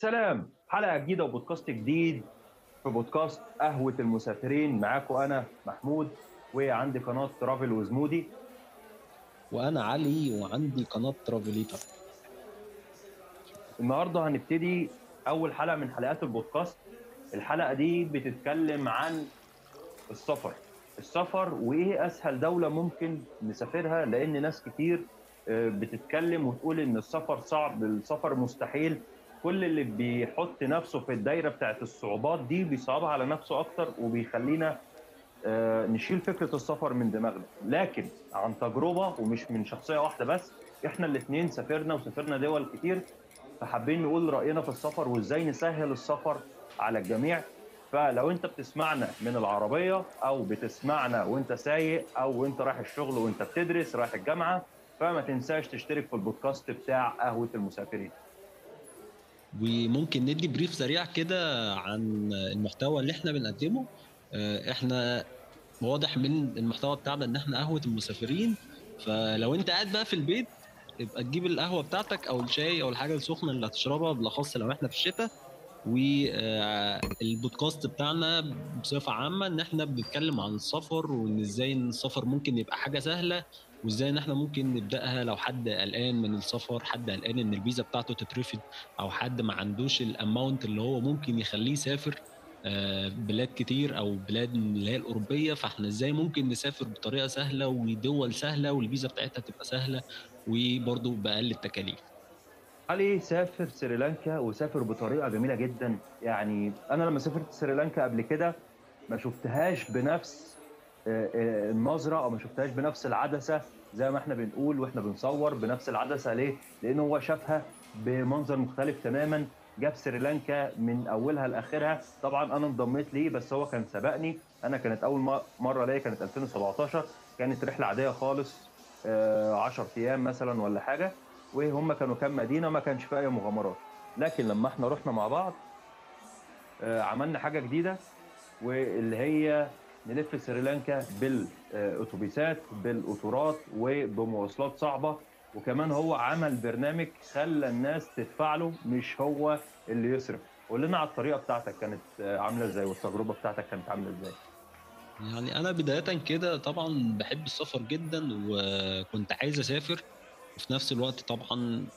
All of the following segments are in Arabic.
سلام. حلقة جديدة وبودكاست جديد. في بودكاست قهوة المسافرين. معاكم أنا محمود وعندي قناة ترافل وزمودي. وأنا علي وعندي قناة ترافليتر النهاردة هنبتدي أول حلقة من حلقات البودكاست. الحلقة دي بتتكلم عن السفر. السفر وإيه أسهل دولة ممكن نسافرها؟ لأن ناس كتير آه، بتتكلم وتقول إن السفر صعب. السفر مستحيل. كل اللي بيحط نفسه في الدايرة بتاعت الصعوبات دي بيصعبها على نفسه أكتر وبيخلينا آه، نشيل فكرة السفر من دماغنا. لكن عن تجربة ومش من شخصية واحدة بس إحنا الاثنين سافرنا وسافرنا دول كتير فحابين نقول رأينا في السفر وإزاي نسهل السفر على الجميع. فلو أنت بتسمعنا من العربية أو بتسمعنا وأنت سايق أو وأنت رايح الشغل وأنت بتدرس رايح الجامعة فما تنساش تشترك في البودكاست بتاع قهوة المسافرين. وممكن ندي بريف سريع كده عن المحتوى اللي إحنا بنقدمه. آه، إحنا واضح من المحتوى بتاعنا ان إحنا قهوة المسافرين. فلو انت قاعد بقى في البيت يبقى تجيب القهوة بتاعتك أو الشاي أو الحاجة السخنة اللي هتشربها بالأخص لو إحنا في الشتاء. والبودكاست بتاعنا بصفة عامة إن إحنا بنتكلم عن السفر وإن إزاي السفر ممكن يبقى حاجة سهلة وازاي ان إحنا ممكن نبدأها لو حد قلقان من السفر حد قلقان ان الفيزا بتاعته تترفض أو حد ما عندوش ال amount اللي هو ممكن يخليه يسافر آه، بلاد كتير أو بلاد اللي هي الأوروبية فاحنا إزاي ممكن نسافر بطريقة سهلة ودول سهلة والفيزا بتاعتها تبقى سهلة وبرضه بأقل التكاليف؟ علي سافر سريلانكا وسافر بطريقة جميلة جدا. يعني أنا لما سافرت سريلانكا قبل كده ما شفتهاش بنفس النظرة أو ما شفتهاش بنفس العدسة زي ما إحنا بنقول وإحنا بنصور بنفس العدسة. ليه؟ لأن هو شافها بمنظر مختلف تماما. جاب سريلانكا من أولها لآخرها. طبعا أنا انضميت ليه بس هو كان سبقني. أنا كانت أول مرة ليا كانت 2017 كانت رحلة عادية خالص 10 أيام مثلا ولا حاجة. وهم كانوا كام مدينة ما كانش فيها أي مغامرات. لكن لما إحنا رحنا مع بعض آه، عملنا حاجة جديدة واللي هي نلف سريلانكا بالأتوبيسات بالقطارات وبمواصلات صعبة. وكمان هو عمل برنامج خلى الناس تدفع له مش هو اللي يصرف. قول لنا على الطريقة بتاعتك كانت عاملة إزاي والتجربة بتاعتك كانت عاملة إزاي؟ يعني أنا بداية كده طبعا بحب السفر جدا وكنت عايز أسافر. وفي نفس الوقت طبعا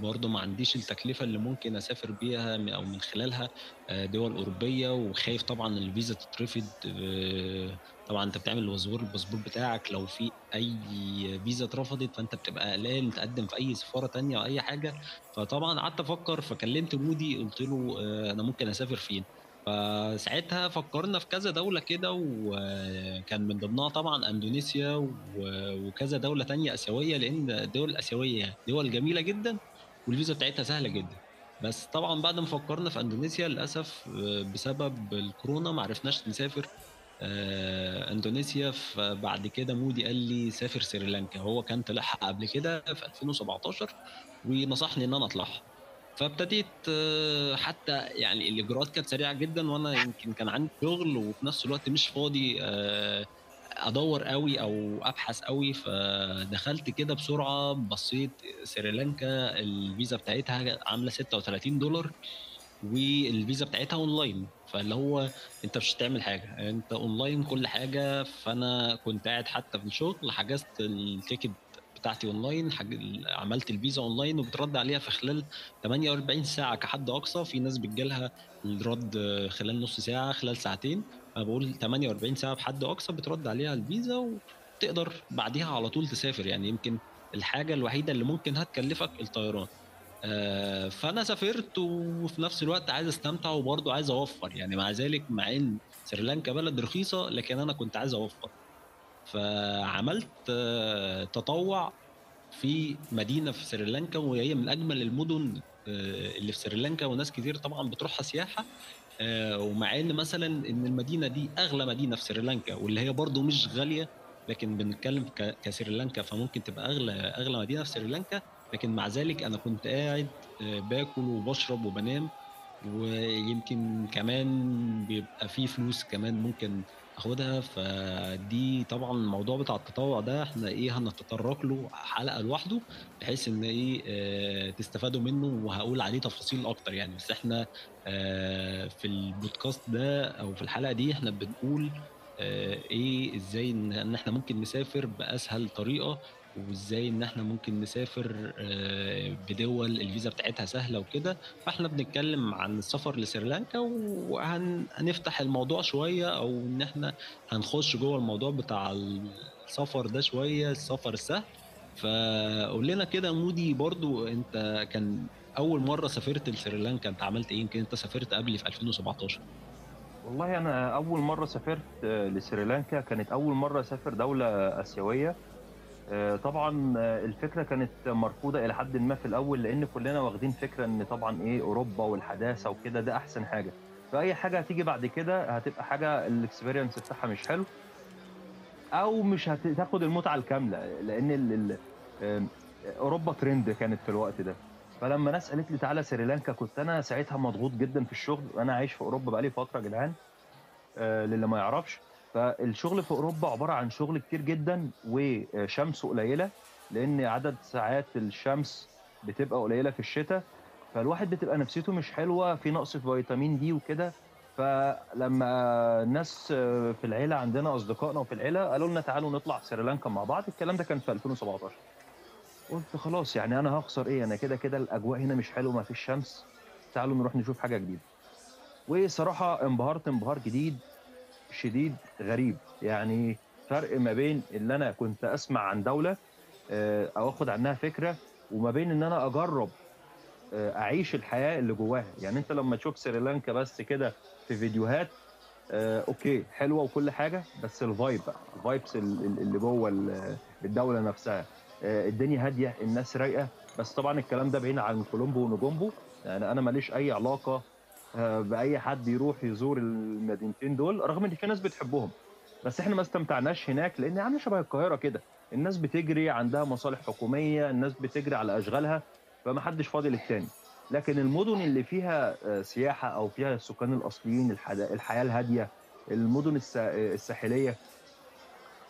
برضه ما عنديش التكلفة اللي ممكن أسافر بيها أو من خلالها آه، دول أوروبية. وخايف طبعا الفيزا تترفض. آه، طبعا أنت بتعمل الباسبور الباسبور بتاعك لو في أي فيزا اترفضت فأنت بتبقى قلقان تقدم في أي سفارة تانية أو أي حاجة. فطبعا قعدت أفكر فكلمت مودي قلت له آه، أنا ممكن أسافر فين؟ فساعتها فكرنا في كذا دولة كده وكان من ضمنها طبعا أندونيسيا وكذا دولة تانية آسيوية لأن الدول الآسيوية دول جميلة جدا والفيزا بتاعتها سهلة جدا. بس طبعا بعد ما فكرنا في أندونيسيا للأسف آه، بسبب الكورونا ما عرفناش نسافر. آه، أندونيسيا فبعد كده مودي قال لي سافر سريلانكا. هو كان طلعها قبل كده في 2017 ونصحني إن أنا أطلعها. فابتديت آه، حتى يعني الإجراءات كانت سريعة جدا وأنا يمكن كان عندي شغل وفي نفس الوقت مش فاضي آه، أدور قوي أو أبحث قوي فدخلت كده بسرعة بصيت سريلانكا الفيزا بتاعتها عاملة 36 دولار والفيزا بتاعتها أونلاين. فاللي هو أنت مش هتعمل حاجة أنت أونلاين كل حاجة. فأنا كنت قاعد حتى في الشغل حجزت ال ticket بتاعتي أونلاين. عملت الفيزا أونلاين وبترد عليها في خلال 48 ساعة كحد أقصى. في ناس بتجيلها الرد خلال نص ساعة خلال ساعتين. أنا بقول 48 ساعة بحد أقصى بترد عليها الفيزا وتقدر بعديها على طول تسافر. يعني يمكن الحاجة الوحيدة اللي ممكن هتكلفك الطيران. آه، فأنا سافرت وفي نفس الوقت عايز أستمتع وبرضه عايز أوفر. يعني مع ذلك مع إن سريلانكا بلد رخيصة لكن أنا كنت عايز أوفر. فعملت آه، تطوع في مدينة في سريلانكا وهي من أجمل المدن آه، اللي في سريلانكا وناس كتير طبعا بتروحها سياحة. آه، ومع إن مثلا إن المدينة دي أغلى مدينة في سريلانكا واللي هي برضو مش غالية لكن بنتكلم كسريلانكا فممكن تبقى أغلى أغلى مدينة في سريلانكا. لكن مع ذلك أنا كنت قاعد باكل وبشرب وبنام ويمكن كمان بيبقى في فلوس كمان ممكن آخُدها، فدي طبعًا الموضوع بتاع التطوّع ده إحنا إيه، هنتطرّق له حلقة لوحده، بحيث إن إيه، آآ تستفادوا منّه وهاقول عليه تفاصيل أكتر يعني، بس إحنا آآ في البودكاست ده أو في الحلقة دي إحنا بنقول آآ إيه، إزاي إن إن إحنا ممكن نسافر بأسهل طريقة، وإزاي إن إحنا ممكن نسافر آآ بدِوَل الفيزا بتاعتها سهلة وكده، فإحنا بنتكلّم عن السفر لسريلانكا وهن هنفتح الموضوع شوية أو إن إحنا هنخُش جوّه الموضوع بتاع السفر ده شوية، السفر السهل، فقُل لنا كده مودي برضه أنت كان أول مرّة سافرت لسريلانكا أنت عملت إيه؟ يمكن أنت سافرت قبلي في 2017. والله أنا أول مرّة سافرت لسريلانكا. كانت أول مرّة أسافر دولة آسيوية، آآ طبعًا الفكرة كانت مرفوضة إلى حدٍ ما في الأول، لإن كُلّنا واخدين فكرة إن طبعًا إيه، أوروبا والحداثة وكده ده أحسن حاجة، فأي حاجة هتيجي بعد كده هتبقى حاجة الexperience بتاعها مش حلو. أو مش هت تاخد المتعة الكاملة، لإن ال ال آمم أوروبا trend كانت في الوقت ده، فلمّا ناس قالت لي تعالَ سريلانكا كنت أنا ساعتها مضغوط جدًا في الشغل، وأنا عايش في أوروبا بقى لي فترة يا جدعان، آآ للي ما يعرفش، فالشغل في أوروبا عبارة عن شغل كتير جدًا وشمس قليلة، لإن عدد ساعات الشمس بتبقى قليلة في الشتا، فالواحد بتبقى نفسيته مش حلوة، في نقص في فيتامين D وكده، فلمّا ناس في العيلة عندنا أصدقائنا وفي العيلة قالوا لنا تعالوا نطلع سريلانكا مع بعض، الكلام ده كان في 2017. قُلت خلاص يعني أنا هاخسر إيه، أنا كده، كده الأجواء هنا مش حلوة ما فيش شمس، تعالوا نروح نشوف حاجة جديدة. وصراحة انبهرت انبهار جديد شديد غريب، يعني فرق ما بين اللي أنا كنت أسمع عن دولة آآ أو آخُد عنها فكرة، وما بين إن أنا أجرّب آآ أعيش الحياة اللي جواها، يعني أنت لمّا تشوف سريلانكا بس كده في فيديوهات آآ okay، حلوة وكل حاجة، بس ال vibe بقى، ال vibes ال ال اللي جوّه ال الدولة نفسها، الدنيا هادية، الناس رايقة، بس طبعًا الكلام ده بعيد عن كولومبو ونجومبو، يعني أنا ما ليش أي آآ بأي حد يروح يزور المدينتين دول، رغم إن في ناس بتحبهم، بس إحنا ما استمتعناش هناك، لإن عاملة شبه القاهرة كده، الناس بتجري عندها مصالح حكومية، الناس بتجري على أشغالها، فما حدش فاضي للتاني. لكن المدن اللي فيها آآ سياحة أو فيها السكان الأصليين، الحد الحياة الهادية، المدن الس الساحلية.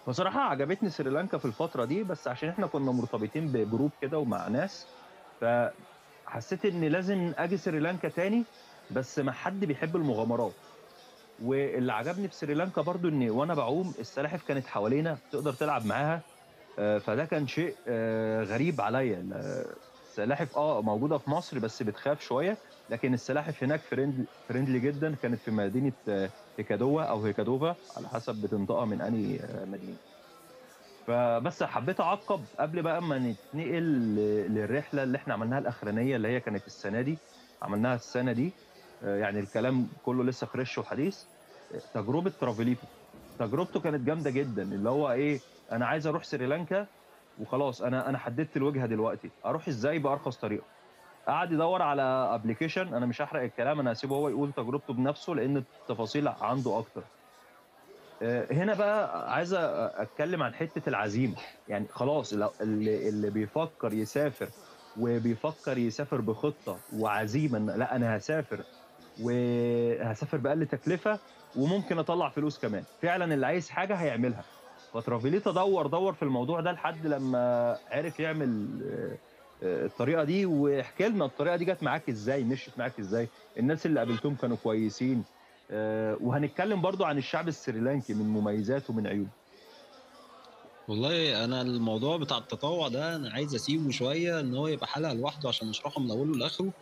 بصراحة عجبتني سريلانكا في الفترة دي، بس عشان إحنا كنا مرتبطين بجروب كده ومع ناس، فحسيت إن لازم آجي سريلانكا تاني، بس مع حد بيحب المغامرات. واللي عجبني في سريلانكا برضه إن وأنا باعوم السلاحف كانت حوالينا تقدر تلعب معاها، آآ فده كان شيء غريب عليّا، ال السلاحف آه موجودة في مصر بس بتخاف شوية، لكن السلاحف هناك friendly friendly جدًا، كانت في مدينة هيكادوا أو هيكادوفا على حسب بتنطقها من أنهي مدينة. فبس حبيت أعقّب قبل بقى ما نتنقل ل للرحلة اللي إحنا عملناها الأخرانية اللي هي كانت السنة دي، عملناها السنة دي، يعني الكلام كلّه لسه فريش وحديث، تجربة ترافيليتو، تجربته كانت جامدة جدًا، اللي هو إيه، أنا عايز أروح سريلانكا وخلاص أنا أنا حددت الوجهة دلوقتي، أروح إزاي بأرخص طريقة. قعد يدوّر على application أنا مش هاحرق الكلام، أنا هاسيبه هو يقول تجربته بنفسه، لإن التفاصيل عنده أكتر. آآ هنا بقى عايز أ أتكلم عن حتة العزيمة، يعني خلاص اللي اللي بيفكر يسافر وبيفكر يسافر بخطة وعزيمة إن لأ أنا هاسافر وهاسافر بأقل تكلفة وممكن أطلّع فلوس كمان، فعلًا اللي عايز حاجة هيعملها. فترافيليتا دوّر، دوّر في الموضوع ده لحد لمّا عرف يعمل آآ الطريقة دي، واحكِ لنا الطريقة دي جات معاك إزاي، مشيت معاك إزاي، الناس اللي قابلتهم كانوا كويسين، آآ وهنتكلم برضه عن الشعب السريلانكي من مميزاته ومن عيوبه. والله أنا الموضوع بتاع التطوع ده أنا عايز أسيبه شوية إن هو يبقى حلقة لوحده عشان نشرحه من أوله لآخره،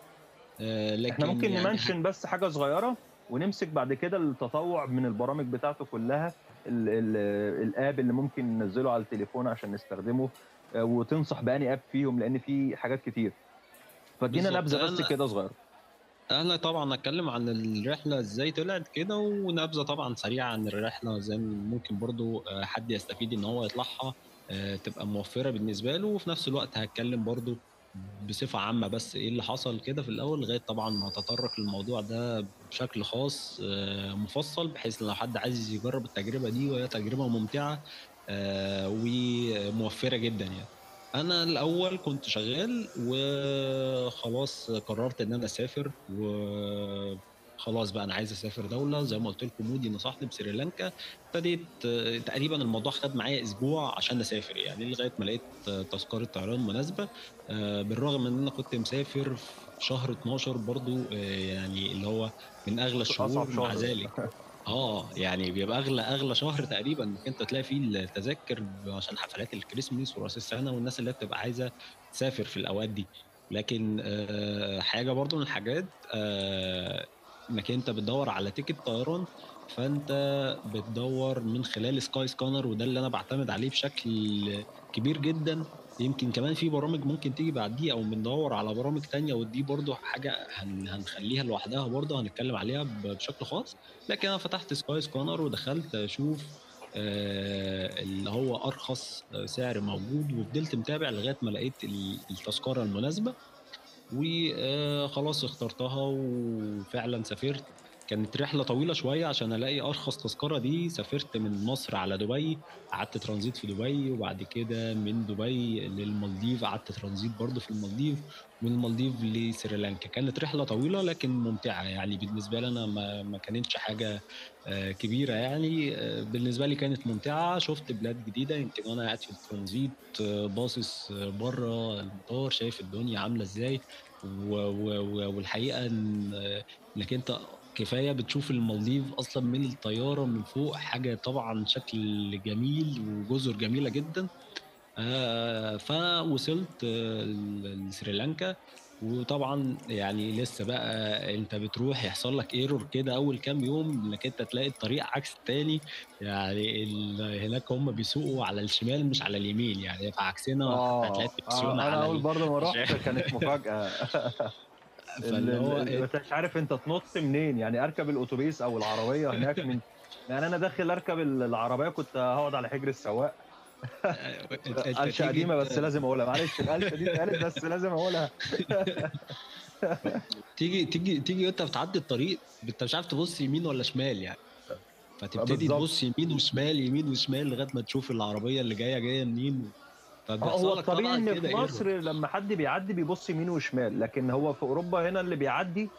إحنا لكن ممكن يعني نmention بس حاجة صغيرة، ونمسك بعد كده التطوع من البرامج بتاعته كلّها، ال ال الapp اللي ممكن ننزّله على التليفون عشان نستخدمه، آآ وتنصح بأنهي app فيهم، لإن في حاجات كتير. فادّينا بالضبط، نبذة بس كده صغيرة. أنا طبعًا هاتكلم عن الرحلة إزاي طلعت كده، ونبذة طبعًا سريعة عن الرحلة إزاي ممكن برضه آآ حد يستفيد إن هو يطلعها تبقى موفّرة بالنسبة له، وفي نفس الوقت هاتكلم برضه بصفة عامة بس إيه اللي حصل كده في الأول، لغاية طبعًا ما هاتطرق للموضوع ده بشكل خاص آآ مفصّل، بحيث لو حد عايز يجرّب التجربة دي وهي تجربة ممتعة آآ وموفّرة جدًا يعني. أنا الأول كنت شغال وخلاص قررت إن أنا أسافر، و خلاص بقى أنا عايز أسافر دولة زي ما قُلت لكم مودي نصحني بسريلانكا، ابتديت آه، تقريبًا الموضوع خَد معايا أسبوع عشان أسافر يعني لغاية ما لقيت آه، تذكرة طيران مناسبة، آآ بالرغم إن أنا كنت مسافر في شهر 12 برضه آآ يعني اللي هو من أصعب الشهور، مع. ذلك. آه، يعني بيبقى أغلى أغلى شهر تقريبًا إنك أنت تلاقي فيه التذاكر عشان حفلات الكريسماس ورأس السنة والناس اللي بتبقى عايزة تسافر في الأوقات دي، لكن آآ حاجة برضه من الحاجات آآ إنك أنت بتدوّر على تيكت طيران، فأنت بتدوّر من خلال skyscanner وده اللي أنا باعتمد عليه بشكل كبير جدًا، يمكن كمان في برامج ممكن تيجي بعديه أو بندوّر على برامج تانية ودي برضه حاجة هن هنخلّيها لوحدها برضه هنتكلم عليها بشكل خاص، لكن أنا فتحت skyscanner ودخلت أشوف آآ اللي هو أرخص سعر موجود وفضلت متابع لغاية ما لقيت ال التذكرة المناسبة. وخلاص اخترتها وفعلًا سافرت، كانت رحلة طويلة شوية عشان ألاقي أرخص تذكرة دي، سافرت من مصر على دبي، قعدت ترانزيت في دبي، وبعد كده من دبي للمالديف، قعدت ترانزيت برضه في المالديف، ومن المالديف لسريلانكا، كانت رحلة طويلة لكن ممتعة. يعني بالنسبة لي أنا ما ما كانتش حاجة آآ كبيرة يعني، آآ بالنسبة لي كانت ممتعة، شُفت بلاد جديدة. يمكن وأنا قاعد في الترانزيت آه، باصص برّه المطار، شايف الدنيا عاملة إزاي. والحقيقة إن إنك أنت كفاية بتشوف المالديف أصلًا من الطيارة من فوق حاجة طبعًا شكل جميل وجزر جميلة جدًا. آآ فوصلت ل لسريلانكا، وطبعًا يعني لسه بقى أنت بتروح يحصل لك error كده أول كام يوم إنك أنت تلاقي الطريق عكس التاني، يعني هناك هم بيسوقوا على الشمال مش على اليمين، يعني فعكسنا هتلاقي آه، آه، أنا على أول برضه ما رُحت كانت مفاجأة. ال فاللي ال هو أنت مش عارف أنت تنُط منين، يعني أركب الأوتوبيس أو العربية هناك من يعني أنا داخل أركب ال العربية كنت هاقعد على حجر السواق، قديمة ت بس لازم أقولها، معلش القلشة دي اتقالت بس لازم أقولها. تيجي تيجي تيجي وأنت بتعدّي الطريق أنت مش عارف تبُص يمين والّا شمال يعني، فتبتدي. تبُص يمين وشمال، يمين وشمال لغاية ما تشوف العربية اللي جاية، جاية منين، هو الطبيعي إن في مصر error لمّا حد بيعدّي بيبُص يمين وشمال، لكن هو في أوروبا هنا اللي بيعدّي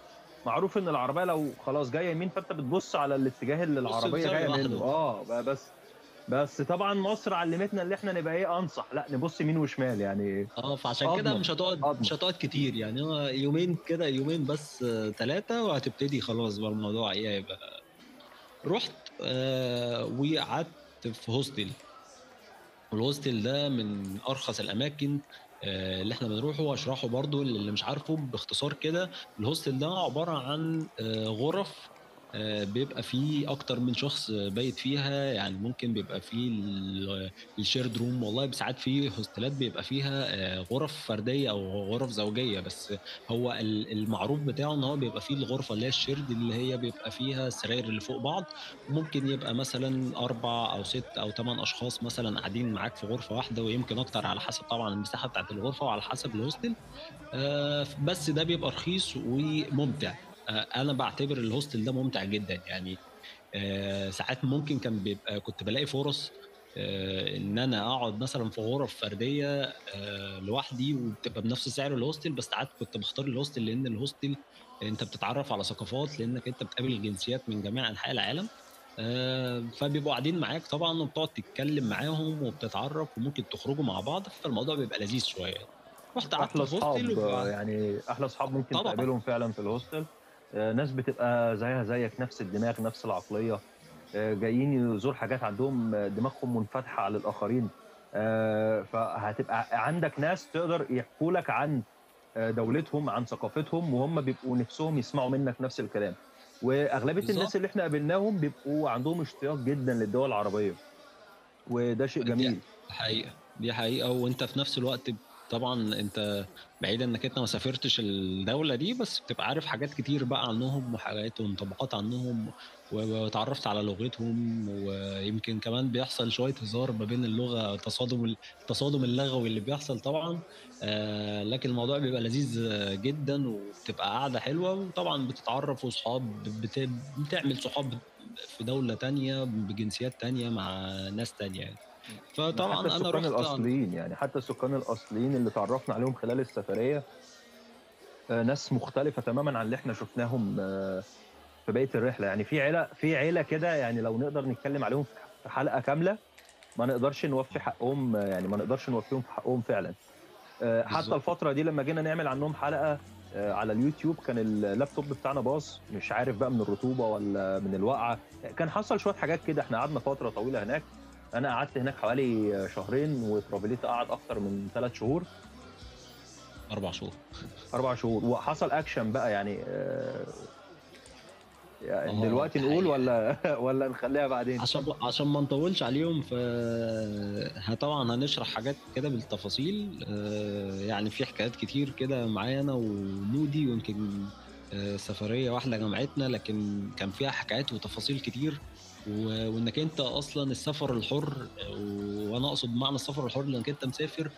معروف إن العربية لو خلاص جاية يمين، فأنت بتبُص على الاتجاه اللي لزاوية جاية منه،. آه، ب بس بس طبعًا مصر علّمتنا اللي إحنا نبقى إيه، أنصح، لأ نبُص يمين وشمال، يعني. آه، فعشان كده مش هتقعد. مش هتقعد كتير، يعني. هو يومين كده يومين بس 3 وهتبتدي خلاص بقى الموضوع إيه هيبقى رُحت آآ وقعدت في hostel. والhostel ده من أرخص الأماكن آآ اللي إحنا بنروحه، وهاشرحه برضه للي مش عارفه باختصار كده، الhostel ده عبارة عن آآ غُرف بيبقى فيه أكتر من شخص بايت فيها، يعني ممكن بيبقى فيه ال الshared room والله ساعات في هوستلات بيبقى فيها آآ غُرف فردية أو غُرف زوجية، بس هو ال المعروف بتاعه إن هو بيبقى فيه الغرفة اللي هي الshared اللي هي بيبقى فيها السراير اللي فوق بعض، ممكن يبقى مثلًا 4 أو 6 أو 8 أشخاص مثلًا قاعدين معاك في غرفة واحدة ويمكن أكتر على حسب طبعًا المساحة بتاعة الغرفة وعلى حسب آآ ف بس ده بيبقى رخيص وممتع. أ أنا باعتبر الhostel ده ممتع جدًا، يعني آآ ساعات ممكن كان بيبقى كنت بالاقي فرص آآ إن أنا أقعد مثلًا في غرف فردية آآ لوحدي وبتبقى بنفس سعر الhostel بس ساعات كنت باختار الhostel لإن الhostel أنت بتتعرّف على ثقافات، لإنّك أنت بتقابل جنسيات من جميع أنحاء العالم. فبيبقوا قاعدين معاك طبعًا وبتقعد تتكلم معاهم وبتتعرّف وممكن تخرجوا مع بعض، فالموضوع بيبقى لذيذ شوية. رُحت قعدت أحلى في hostel صحاب وبع يعني أحلى صحاب ممكن طبعًا، تقابلهم فعلًا في آآ، ناس بتبقى زيها زيك، نفس الدماغ، نفس العقلية، آآ، جايين يزوروا حاجات عندهم دماغهم منفتحة على الآخرين، آآ، فهتبقى عندك ناس تقدر يحكوا لك عن دولتهم، عن ثقافتهم، وهُم بيبقوا نفسهم يسمعوا منك نفس الكلام. وأغلبية الناس بالضبط، اللي إحنا قابلناهم بيبقوا عندهم اشتياق جدًا للدول العربية، وده شيء دي جميل. حقيقة، دي حقيقة. وأنت في نفس الوقت طبعًا أنت بعيد إنّك أنت ما سافرتش الدولة دي، بس بتبقى عارف حاجات كتير بقى عنّهم وحاجات وانطباعات عنّهم و واتعرّفت على لغتهم ويمكن كمان بيحصل شوية هزار ما بين اللغة تصادم ال التصادم اللغوي اللي بيحصل طبعًا آآ، لكن الموضوع بيبقى لذيذ جدًا وبتبقى قعدة حلوة وطبعًا بتتعرّف وصحاب بت بتعمل صحاب في دولة تانية بجنسيات تانية مع ناس تانية يعني. حتى فطبعًا أنا السكان رُحت عن الأصليين، يعني حتى السكان الأصليين اللي اتعرّفنا عليهم خلال السفرية، آآ ناس مختلفة تمامًا عن اللي إحنا شُفناهم في بقية الرحلة. يعني في عيلة في عيلة كده يعني لو نقدر نتكلم عليهم في حلقة كاملة ما نقدرش نوفي حقهم يعني ما نقدرش نوفيهم في حقهم فعلا. آه، حتى. الفترة دي لما جينا نعمل عنهم حلقة آه، على اليوتيوب كان اللابتوب بتاعنا باظ. مش عارف بقى من الرطوبة ولا من الوقعة. كان حصل شوية حاجات كده. إحنا قعدنا فترة طويلة هناك. أنا قعدت هناك حوالي شهرين وترافيليتا قعد أكتر من ثلاث شهور. أربع شهور. أربع شهور. وحصل أكشن بقى يعني آه، يعني آه، دلوقتي نقول. ولا ولا نخليها بعدين؟ عشان عشان ما نطولش عليهم ف طبعا هنشرح حاجات كده بالتفاصيل. آه، يعني في حكايات كتير كده معايا أنا ومودي ويمكن سفرية واحدة جمعتنا لكن كان فيها حكايات وتفاصيل كتير. وإنك أنت أصلا السفر الحر وأنا أقصد بمعنى السفر الحر إنك أنت مسافر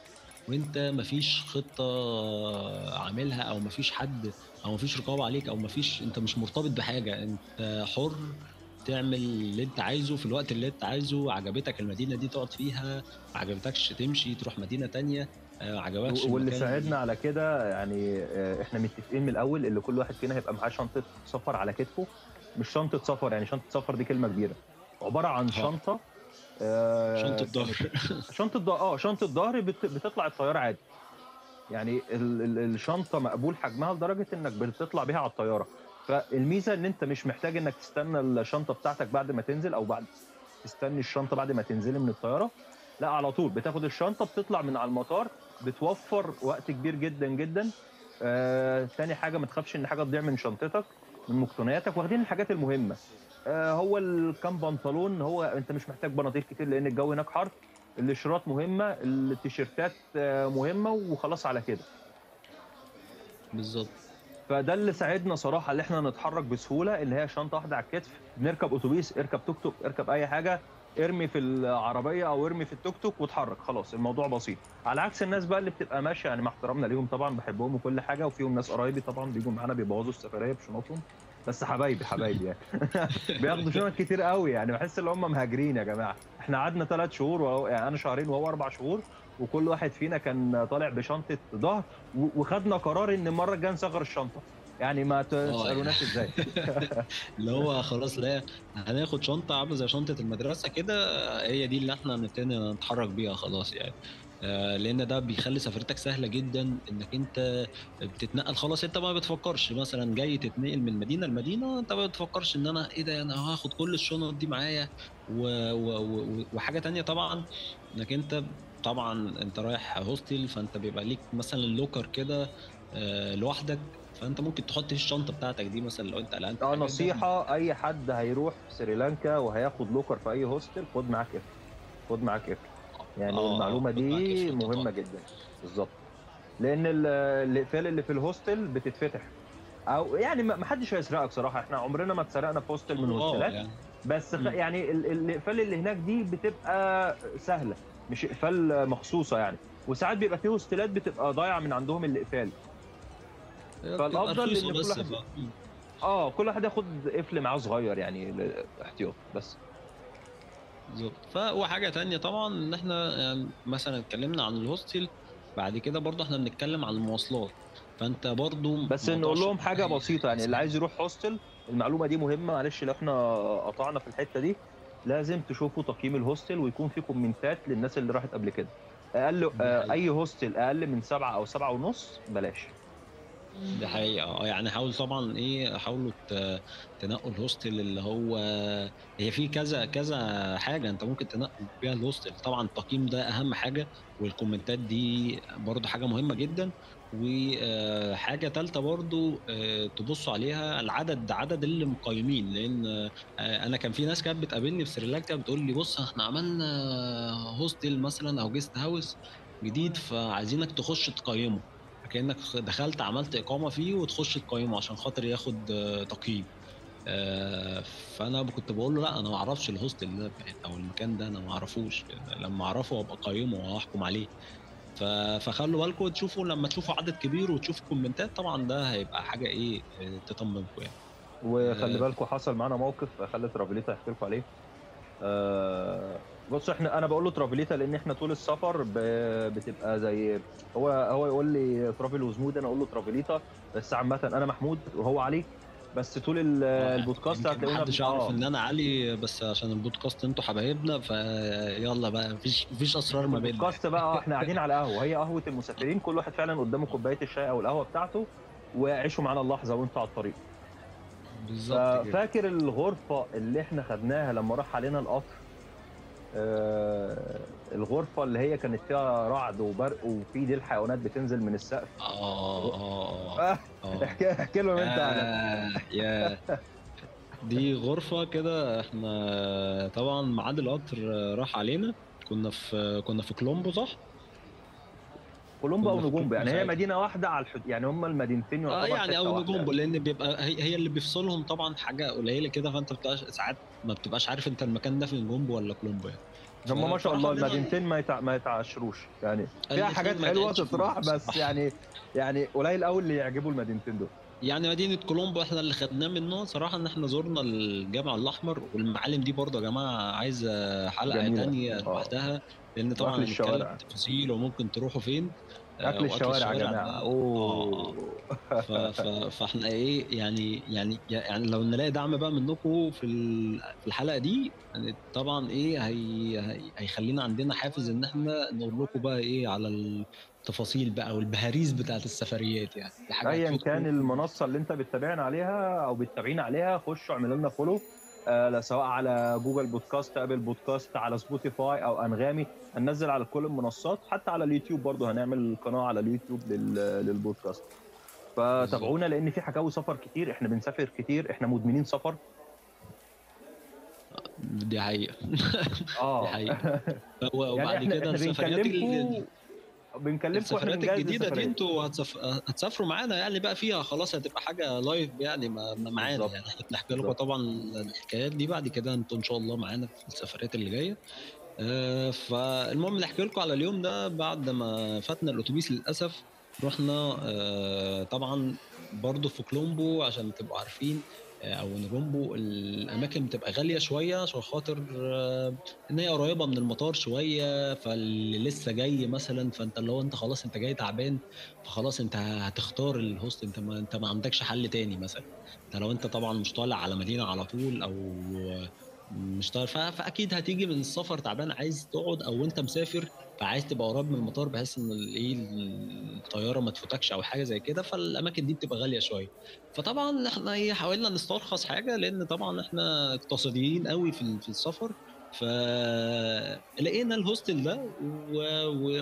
وأنت مفيش خطة عاملها أو مفيش حد أو مفيش رقابة عليك أو مفيش أنت مش مرتبط بحاجة. أنت حر تعمل اللي أنت عايزه في الوقت اللي أنت عايزه عجبتك المدينة دي تقعد فيها ما عجبتكش تمشي تروح مدينة تانية آه، عجبكش واللي ساعدنا على كده يعني آه، إحنا متفقين من الأول اللي كل واحد فينا هيبقى معاه شنطة سفر على كتفه. مش شنطة سفر يعني شنطة سفر دي كلمة كبيرة. عبارة عن. شنطة آه، شنطة ظهر. شنطة ظهر آه شنطة ظهر بت- بتطلع الطيارة عادي. يعني ال- ال- الشنطة مقبول حجمها لدرجة إنك بتطلع بيها على الطيارة. فالميزة إن أنت مش محتاج إنك تستنى الشنطة بتاعتك بعد ما تنزل أو بعد تستني الشنطة بعد ما تنزلي من الطيارة. لا على طول بتاخد الشنطة بتطلع من على المطار بتوفر وقت كبير جدا جدا. آه، تاني حاجة ما تخافش إن حاجة تضيع من شنطتك. من مقتنياتك واخدين الحاجات المهمة. آه، هو الكام بنطلون هو انت مش محتاج بناطيل كتير لأن الجو هناك حر. الاشارات مهمة التيشيرتات آه، مهمة وخلاص على كده. بالظبط. فده اللي ساعدنا صراحة إن إحنا نتحرك بسهولة اللي هي شنطة واحدة على الكتف بنركب أتوبيس اركب توك توك اركب أي حاجة. ارمي في العربية أو ارمي في التوك توك واتحرك. خلاص الموضوع بسيط. على عكس الناس بقى اللي بتبقى ماشية يعني مع احترامنا ليهم طبعا بحبهم وكل حاجة وفيهم ناس قرايبي طبعا بيجوا معانا بيبوظوا السفرية بشنطهم. بس حبايبي حبايبي يعني. بياخدوا شنط كتير قوي يعني. بحس ان هم مهاجرين يا جماعة. إحنا قعدنا ثلاث شهور وهو يعني أنا شهرين وهو أربع شهور وكل واحد فينا كان طالع بشنطة ظهر وخدنا قرار إن المرة الجاية نصغر الشنطة. يعني ما تسألوناش إزاي. اللي هو خلاص لا هناخد شنطة عاملة زي شنطة المدرسة كده هي دي اللي إحنا هنبتدي نتحرك بيها خلاص يعني. آه، لأن ده بيخلي سفرتك سهلة جدا إنك أنت بتتنقل خلاص أنت ما بتفكرش مثلا جاي تتنقل من مدينة لمدينة أنت ما بتفكرش إن أنا إيه ده أنا هاخد كل الشنط دي معايا. و... و... و... وحاجة تانية طبعا إنك أنت طبعا أنت رايح هوستل فأنت بيبقى ليك مثلا لوكر كده آه، لوحدك. فأنت ممكن تحط الشنطة بتاعتك دي مثلا لو أنت قلقان. آه نصيحة أي حد هيروح سريلانكا وهياخد لوكر في أي هوستل خد معاك قفل خد معاك قفل يعني آه، المعلومة دي مهمة. جدا. بالظبط. لأن ال- الإقفال اللي في الهوستل بتتفتح. أو يعني ما حدش هيسرقك صراحة. إحنا عمرنا ما اتسرقنا في هوستل من آه، الهوستلات يعني. بس خ... مم. يعني ال- الإقفال اللي هناك دي بتبقى سهلة. مش إقفال مخصوصة يعني. وساعات بيبقى في هوستلات بتبقى ضايعة من عندهم الإقفال. رخيصة إن كل واحد-. آه كل واحد ياخد قفل معاه صغير يعني احتياط بس. بالظبط. وحاجه تانية طبعا إن إحنا يعني مثلا اتكلمنا عن الهوستل بعد كده برضه إحنا بنتكلم عن المواصلات. فأنت برضه بس نقول لهم حاجة بسيطة يعني اللي عايز يروح هوستل المعلومة دي مهمة معلش لو إحنا قطعنا في الحتة دي لازم تشوفوا تقييم ال hostel ويكون في كومنتات للناس اللي راحت قبل كده. أقل. أي hostel أقل من سبعة أو سبعة ونص بلاش. دي حقيقة. آه يعني حاول طبعا إيه حاولوا تنقوا ال hostel اللي هو هي في كذا كذا حاجة أنت ممكن تنقوا بيها ال hostel طبعا التقييم ده أهم حاجة والكومنتات دي برضو حاجة مهمة جدا. وحاجة تالتة برضو آه، تبصوا عليها العدد عدد اللي مقيمين. لأن آه، أنا كان في ناس كانت بتقابلني في سريلانكا بتقول لي بص إحنا عملنا hostel مثلا أو guest house جديد فعايزينك تخش تقيمه. كأنك دخلت عملت إقامة فيه وتخش تقيمه عشان خاطر ياخد آه، تقييم. آه، فأنا كنت بقول له لأ أنا ما أعرفش ال hostel ده أو المكان ده أنا ما أعرفوش. لما أعرفه أبقى أقيمه وأحكم عليه. فخلوا بالكم تشوفوا لما تشوفوا عدد كبير وتشوفوا كومنتات طبعا ده هيبقى حاجة إيه آه، تطمنكم يعني. وخلي. بالكم حصل معانا موقف خلي ترافيليتا يحكي لكم عليه. آه بص إحنا أنا بقول له ترافيليتا لأن إحنا طول السفر ب... بتبقى زي هو هو يقول لي Travel with Mood أنا أقول له ترافيليتا. بس عامة أنا محمود وهو علي. بس طول ال- البودكاست هتلاقونا محدش يعرف آه. ان أنا علي بس عشان البودكاست أنتوا حبايبنا فيلا بقى مفيش مفيش اسرار ما بيننا. البودكاست بقى آه، إحنا قاعدين على قهوه هي قهوة المسافرين كل واحد فعلا قدامه كوباية الشاي أو القهوة بتاعته وعيشوا معانا اللحظة وانتوا على الطريق. بالظبط كده. فاكر الغرفة اللي إحنا خدناها لما راح علينا القطر؟ آه الغرفة اللي هي كانت فيها رعد وبرق وفي دي الحيوانات بتنزل من السقف. آه آه آه، احكي لهم أنت يا دي غرفة كده إحنا طبعا ميعاد القطر راح علينا. كنا في كنا في كولومبو صح؟ كولومبا أو نجومبا يعني هي ساعتها. مدينة واحدة على الحدود يعني هم المدينتين آه يعني أو. نجومبو لأن بيبقى هي, هي اللي بيفصلهم طبعا حاجة قليلة كده فأنت بتبقاش ساعات ما بتبقاش عارف أنت المكان ده في نجومبو ولا كولومبو يعني هم ما شاء الله المدينتين ما يتع... ما يتعشروش يعني فيها حاجات حلوة تطرح بس. يعني يعني قليل قوي اللي يعجبوا المدينتين دول يعني مدينة كولومبو إحنا اللي خدناه منه صراحة إن إحنا زرنا الجامع الأحمر والمعالم دي برضه يا جماعة عايزة حلقة. تانية آه. لوحدها لأن طبعا الشوارع. تفاصيل وممكن تروحوا فين آه، أكل الشوارع يا جماعة. آه، أوه. ف... ف... فإحنا إيه يعني يعني يعني لو نلاقي دعم بقى منكم في في الحلقة دي يعني طبعا إيه هي... هي... هيخلينا عندنا حافز إن إحنا نقول لكم بقى إيه على التفاصيل بقى والبهاريز بتاعت السفريات يعني. ايا. كان المنصة اللي أنت بتتابعنا عليها أو بتتابعين عليها خشوا اعملوا لنا فولو آه سواء على Google Podcast Apple Podcast على Spotify أو أنغامي هننزل على كل المنصات حتى على اليوتيوب برضه هنعمل قناة على اليوتيوب لل... للبودكاست. فتابعونا لأن في حكاوي سفر كتير إحنا بنسافر كتير إحنا مدمنين سفر. دي حقيقة. آه. دي حقيقه يعني وبعد إحنا كده السفريات بنكلمكم ال- بنكلمكم وإحنا السفريات بنجهز الجديدة دي. أنتوا هتسف... هتسافروا معانا يعني بقى فيها خلاص هتبقى حاجة live يعني ما- معانا. يعني بنحكي لكم. طبعا الحكايات دي بعد كده أنتوا إن شاء الله معانا في السفريات اللي جاية آه، فالمهم نحكي لكم على اليوم ده بعد ما فاتنا الأتوبيس للأسف رحنا آه، طبعا برضو في كولومبو عشان تبقوا عارفين أو نجومبو الأماكن بتبقى غالية شوية عشان خاطر آه، إن هي قريبة من المطار شوية فاللي لسه جاي مثلا فأنت اللي هو أنت خلاص أنت جاي تعبان فخلاص أنت هتختار الهوست أنت ما أنت ما عندكش حل تاني مثلا. أنت لو أنت طبعا مش طالع على مدينة على طول أو مش ف- فأكيد هتيجي من السفر تعبان عايز تقعد أو أنت مسافر فعايز تبقى قريب من المطار بحيث إن الايه الطيارة ما تفوتكش أو حاجة زي كده فالأماكن دي بتبقى غالية شوية. فطبعا إحنا إيه حاولنا نسترخص حاجة لأن طبعا إحنا اقتصاديين قوي في السفر. فلقينا الهوستل ده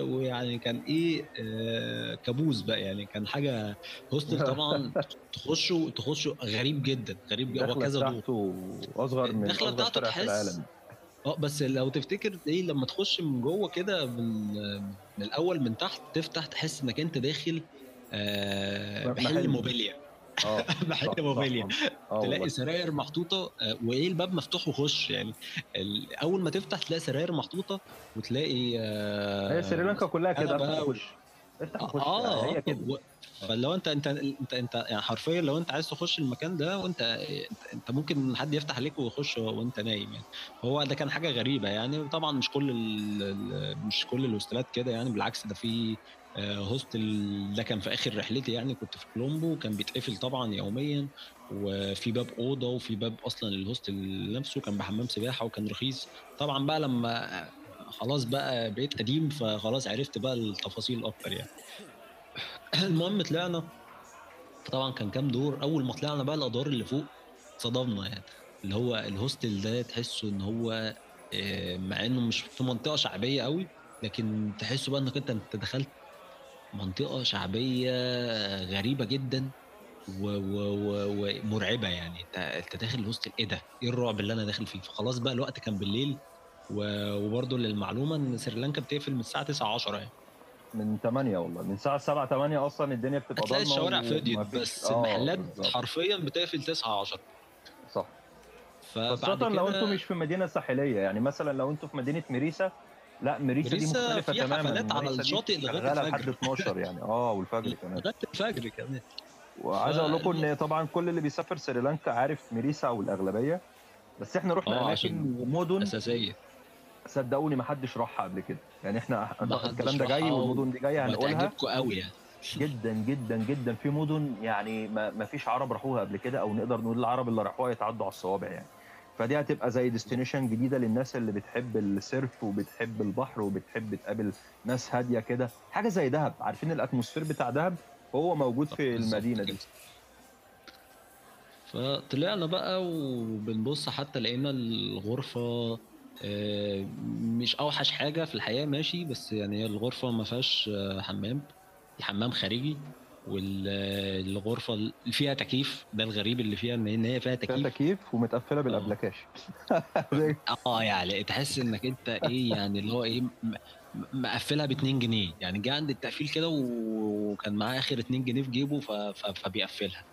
ويعني كان إيه آه كابوس بقى. يعني كان حاجة هوستل طبعا تخشه تخشه غريب جدا غريب الدخلة وكذا دور. أصغر من الدخلة اصغر بتاعته تحس- آه بس لو تفتكر إيه لما تخش من جوه كده من من الأول من تحت تفتح تحس إنك أنت داخل آه محل. موبيليا محل صح، صح. موبيليا آه تلاقي والله. سراير محطوطة آه، وإيه الباب مفتوح وخش يعني أول ما تفتح تلاقي سراير محطوطة وتلاقي آه، هي سريلانكا كلها كده افتح وخش. افتح وخش. آه هي كده. و- فلو أنت أنت أنت أنت يعني حرفيا لو أنت عايز تخش المكان ده وأنت أنت, ممكن حد يفتح عليك ويخش وأنت نايم يعني. هو ده كان حاجة غريبة يعني. طبعا مش كل مش كل الهوستلات كده يعني بالعكس ده في آه، هوستل ده كان في آخر رحلتي يعني كنت في كولومبو كان بيتقفل طبعا يوميا وفي باب أوضة وفي باب أصلا الهوستل نفسه كان بحمام سباحة وكان رخيص. طبعا بقى لما خلاص بقى بقيت قديم فخلاص عرفت بقى التفاصيل أكتر يعني. المهم طلعنا طبعا كان كام دور أول ما طلعنا بقى الأدوار اللي فوق صدمنا يعني. اللي هو الهوستل ده تحسه إن هو آه، مع إنه مش في منطقة شعبية قوي لكن تحسه بقى إنك أنت دخلت منطقة شعبية غريبة جدا و- و- و- ومرعبة يعني انت داخل الهوستل إيه ده؟ إيه الرعب اللي أنا داخل فيه؟ فخلاص بقى الوقت كان بالليل وبرضه للمعلومة إن سريلانكا بتقفل من الساعة 9 10 يعني من 8 والله من الساعة 7 8 أصلا الدنيا بتبقى ضلمة الشوارع فضيت بس آه، المحلات. حرفيا بتقفل 9 10 صح خاصة لو أنتم مش في مدينة ساحلية يعني مثلا لو أنتم في مدينة مريسا لا مريسا, دي مختلفة فيها تماما. حفلات على الشاطئ شغالة الفجر. لحد 12 يعني. آه والفجر كمان. لغايه الفجر كمان. وعايز أقول لكم إن طبعا كل اللي بيسافر سريلانكا عارف مريسا والأغلبية. بس إحنا رحنا آه، أماكن ومدن أساسية. صدقوني ما حدش راحها قبل كده. يعني إحنا الكلام ده جاي والمدن دي جاية هنقولها. وهتعجبكم قوي يعني. جدا جدا جدا. في مدن يعني ما فيش عرب راحوها قبل كده أو نقدر نقول العرب اللي راحوها يتعدوا على الصوابع يعني. فدي هتبقى زي destination جديدة للناس اللي بتحب ال surf وبتحب البحر وبتحب تقابل ناس هادية كده. حاجة زي دهب. عارفين ال atmosphere بتاع دهب؟ هو موجود في المدينة. دي. فطلعنا بقى وبنبص حتى لقينا الغرفة آه، مش أوحش حاجة في الحياة ماشي بس يعني هي الغرفة ما فيهاش آه، حمام. الحمام خارجي. والغرفة اللي فيها تكييف ده الغريب اللي فيها إن هي فيها فيها تكييف. تكييف ومتقفلة بالابلكاش آه يعني تحس إنك أنت إيه يعني اللي هو إيه مقفلها ب 2 جنيه. يعني جه عند التقفيل كده وكان معاه آخر 2 جنيه في جيبه. فبيقفلها.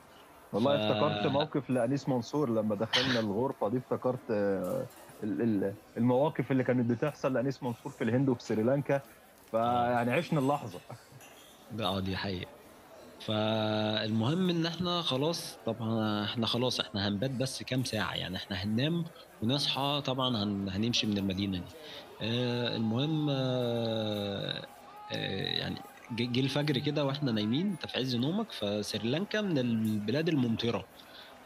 والله ف- افتكرت موقف لأنيس منصور لما دخلنا الغرفة دي افتكرت آه، ال- ال- المواقف اللي كانت بتحصل لأنيس منصور في الهند وفي سريلانكا. فيعني عشنا اللحظة. آه دي حقيقة. فالمهم إن إحنا خلاص طبعا إحنا خلاص إحنا هنبات بس كام ساعة؟ يعني إحنا هننام ونصحى طبعا هن هنمشي من المدينة دي. آه المهم آه آه يعني جه الفجر كده وإحنا نايمين أنت في عز نومك فسريلانكا من البلاد الممطرة.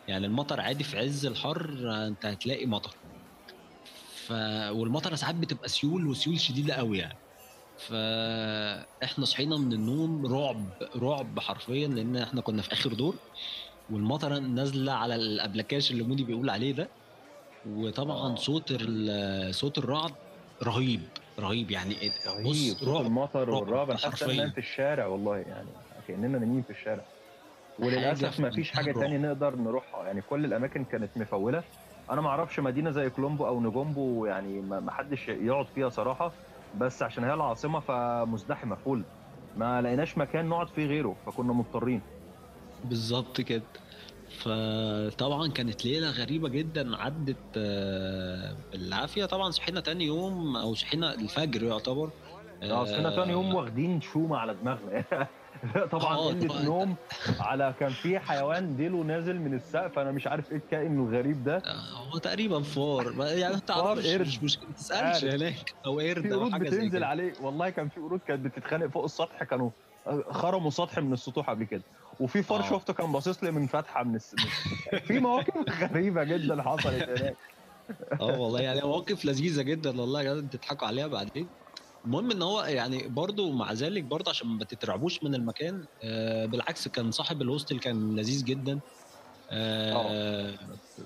يعني المطر عادي في عز الحر أنت هتلاقي مطر. ف والمطره ساعات بتبقى سيول وسيول شديدة قوي يعني. فاحنا صحينا من النوم رعب رعب حرفيا لأن إحنا كنا في آخر دور والمطرة نازلة على الابلكاش اللي مودي بيقول عليه ده وطبعا آه. صوت صوت الرعد رهيب رهيب يعني رهيب بص صوت رعب المطر رعب والرعب أنا حاسس ان حرفياً. في الشارع والله يعني كأننا نايمين في الشارع وللأسف ما فيش حاجة الرعب. تاني نقدر نروحها يعني كل الأماكن كانت مفولة أنا ما أعرفش مدينة زي كولومبو أو نجومبو يعني ما حدش يقعد فيها صراحة بس عشان هي العاصمة فمزدحمة فول. ما لقيناش مكان نقعد فيه غيره فكنا مضطرين. بالظبط كده. فطبعا كانت ليلة غريبة جدا عدت آه، بالعافية. طبعا صحينا تاني يوم أو صحينا الفجر يعتبر. آه صحينا تاني يوم واخدين شومه على دماغنا. طبعا آه، قلة. نوم. على كان في حيوان ديله نازل من السقف أنا مش عارف إيه الكائن الغريب ده. آه، هو تقريبا فار. ما- يعني انت فار، قرد. مش مشكلة. ما تسألش عارف. هناك. أو قرد أو حاجة زي بتنزل كده. عليه. والله كان في قرود كانت بتتخانق فوق السطح كانوا خرموا سطح من السطوح قبل كده. وفي فار آه. شفته كان باصص لي من فتحة من الس... من- في مواقف غريبة جدا حصلت هناك. آه والله يعني مواقف لذيذة جدا والله تضحكوا عليها بعدين. المهم إن هو يعني برضو مع ذلك برضو عشان ما تترعبوش من المكان آه بالعكس كان صاحب الهوستل كان لذيذ جدا آه.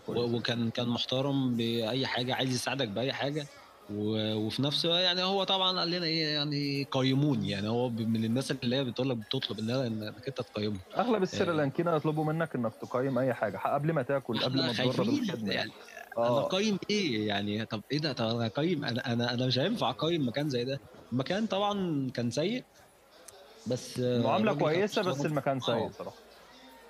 و- وكان كان محترم بأي حاجة عايز يساعدك بأي حاجة وفي نفس الوقت يعني هو طبعا قال لنا إيه يعني قيموني يعني هو من الناس اللي هي بتقول لك بتطلب إنك أنت تقيمهم أغلب السريلانكيين يطلبوا منك إنك تقيم أي حاجة قبل ما تاكل قبل ما تجرب الخدمة يعني أنا اقيم إيه يعني؟ طب إيه ده؟ طب أنا اقيم أنا أنا أنا مش هينفع أقيم مكان زي ده. المكان طبعا كان سيء بس آه، معامله كويسة بس. المكان آه. سيء صراحة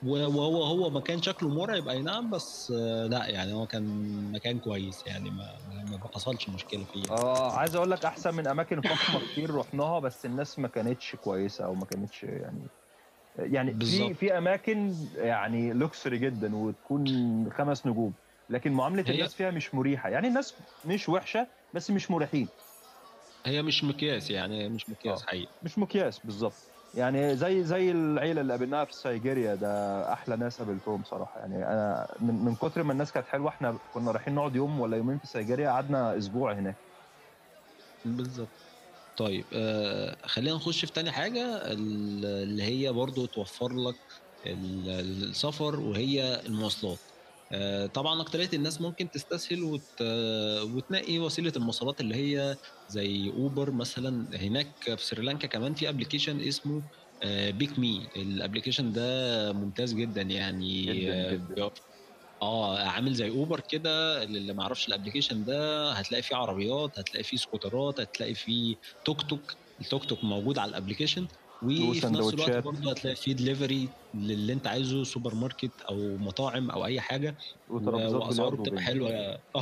وهو هو مكان شكله مرعب أي نعم بس آه، لا يعني هو كان مكان كويس يعني ما ما حصلش مشكلة فيه. آه عايز أقول لك أحسن من أماكن فخمة كتير رحناها بس الناس ما كانتش كويسة أو ما كانتش يعني يعني في بالظبط. في أماكن يعني لوكسري جدا وتكون خمس نجوم. لكن معاملة الناس فيها مش مريحة. يعني الناس مش وحشة بس مش مريحين. هي مش مقياس يعني مش مقياس آه. حقيقي. مش مقياس بالظبط يعني زي زي العيلة اللي قابلناها في سيجيريا ده أحلى ناس قابلتهم صراحة. يعني أنا من, من كتر ما الناس كانت حلوة إحنا كنا رايحين نقعد يوم ولا يومين في سيجيريا قعدنا أسبوع هناك. بالظبط طيب آه خلينا نخش في تاني حاجة ال- اللي هي برضو توفر لك ال- السفر وهي المواصلات. طبعا أكترية الناس ممكن تستسهل وت... وتنقي وسيلة المواصلات اللي هي زي Uber مثلا. هناك في سريلانكا كمان في application اسمه PickMe ال application ده ممتاز جدا يعني جداً آه، جداً. آه عامل زي Uber كده. اللي ما يعرفش ال application ده هتلاقي فيه عربيات هتلاقي فيه سكوترات هتلاقي فيه توك توك. التوك توك موجود على ال application وفي نفس الوقت. برضه هتلاقي فيه دليفري للي انت عايزه سوبر ماركت أو مطاعم أو أي حاجة وأسعاره بتبقى. حلوة آه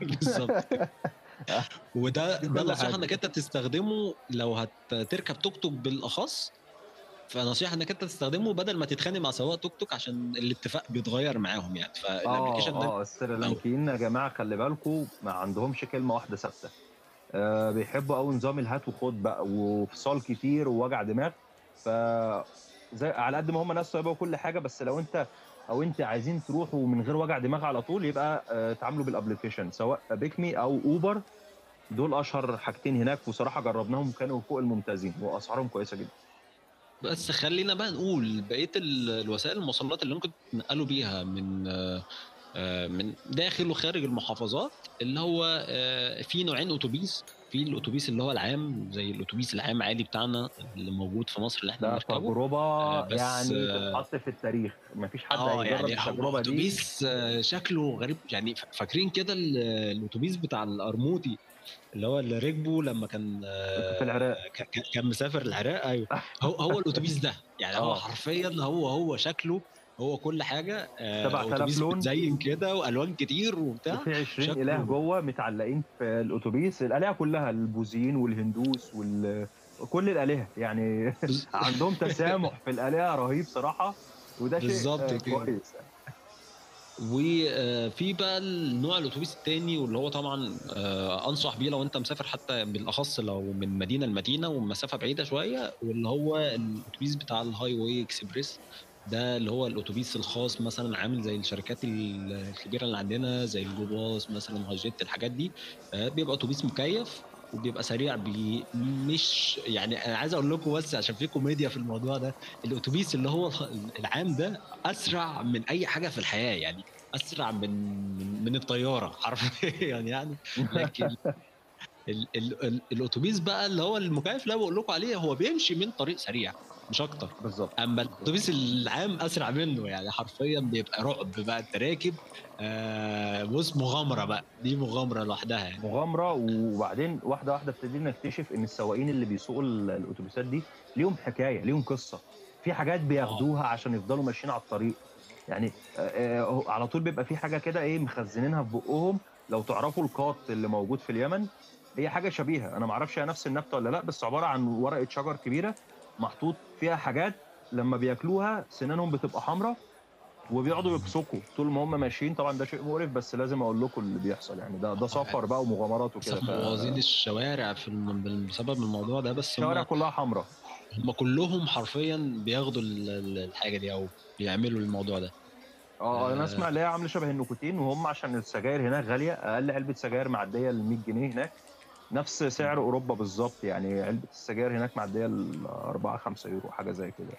بالظبط وده ده نصيحة. إنك أنت تستخدمه لو هتركب توك توك بالأخص فنصيحة إنك أنت تستخدمه بدل ما تتخانق مع سواق توك توك عشان الاتفاق بيتغير معاهم يعني فالابلكيشن ده آه السريلانكيين يا جماعة خلي بالكم ما عندهمش كلمة واحدة ثابتة آه بيحبوا قوي نظام الهات وخد بقى وفصال كتير ووجع دماغ. ف زي على قد ما هم ناس طيبة وكل حاجة بس لو انت أو انت عايزين تروحوا من غير وجع دماغ على طول يبقى آه، تعاملوا بال application سواء PickMe أو Uber. دول اشهر حاجتين هناك وصراحة جربناهم كانوا فوق الممتازين واسعارهم كويسة جدا. بس خلينا بقى نقول بقية ال- الوسائل المواصلات اللي ممكن تنقلوا بيها من آه، من داخل وخارج المحافظات اللي هو آه، في نوعين أتوبيس. في الأتوبيس اللي هو العام زي الأتوبيس العام عادي بتاعنا اللي موجود في مصر اللي إحنا بنركبه. تجربة آه، بس، يعني آه، تتحط في التاريخ. مفيش حد آه هيجرب يعني التجربة دي. اتوبيس آه، شكله غريب. يعني فاكرين كده ال- الأتوبيس بتاع القرموطي اللي هو اللي ركبه لما كان آه، في العراق. كان- مسافر العراق؟ أيوه. هو هو الأتوبيس ده. يعني هو حرفيا هو هو شكله هو كل حاجة آه، 7000 أتوبيس لون. متزين كده وألوان كتير وبتاع. وفي 20 شكله- إله جوه متعلقين في الأتوبيس. الآلهة كلها البوذيين والهندوس وال كل الآلهة يعني عندهم تسامح في الآلهة رهيب صراحة وده شيء بالظبط آه،. كويس. وفي بقى النوع الأتوبيس التاني واللي هو طبعا آه، أنصح بيه لو أنت مسافر حتى بالأخص لو من مدينة لمدينة ومسافة بعيدة شوية واللي هو الأتوبيس بتاع ال highway express. ده اللي هو الاتوبيس الخاص مثلا عامل زي الشركات ال- الكبيرة اللي عندنا زي ال Go Bus مثلا جيت الحاجات دي. آه، بيبقى اتوبيس مكيف وبيبقى سريع بي مش يعني أنا عايز أقول لكم بس عشان في كوميديا في الموضوع ده الاتوبيس اللي هو العام ده أسرع من أي حاجة في الحياة يعني أسرع من من, الطيارة حرفيا يعني. لكن ال ال ال الاتوبيس بقى اللي هو المكيف اللي بقول لكم عليه هو بيمشي من طريق سريع. مش أكتر. بالظبط. أما الأتوبيس العام أسرع منه يعني حرفيا بيبقى رعب بقى أنت راكب آه بص مغامرة بقى. دي مغامرة لوحدها يعني. مغامرة وبعدين واحدة واحدة ابتدينا نكتشف إن السواقين اللي بيسوقوا ال- الأتوبيسات دي ليهم حكاية ليهم قصة. في حاجات بياخدوها عشان يفضلوا ماشيين على الطريق. يعني آه، آه، على طول بيبقى في حاجة كده إيه مخزنينها في بقهم. لو تعرفوا القاط اللي موجود في اليمن هي حاجة شبيهة. أنا ما أعرفش هي نفس النبتة ولا لأ بس عبارة عن ورقة شجر كبيرة محطوط فيها حاجات لما بياكلوها سنانهم بتبقى حمراء وبيقعدوا يبصقوا. طول ما هم ماشيين طبعا ده شيء مقرف بس لازم أقول لكم اللي بيحصل. يعني ده ده سفر بقى ومغامرات وكده. للاسف ف- الشوارع في الم- بسبب الموضوع ده بس الشوارع هم كلها حمراء هم كلهم حرفيا بياخدوا ال- ال- الحاجة دي أو بيعملوا الموضوع ده. آه أنا آه. أسمع اللي هي عامله شبه النيكوتين وهم عشان السجاير هناك غالية أقل علبة سجاير معدية ال 100 جنيه هناك. نفس سعر أوروبا بالظبط يعني علبة السجاير هناك معدية ال 4 5 يورو حاجة زي كده.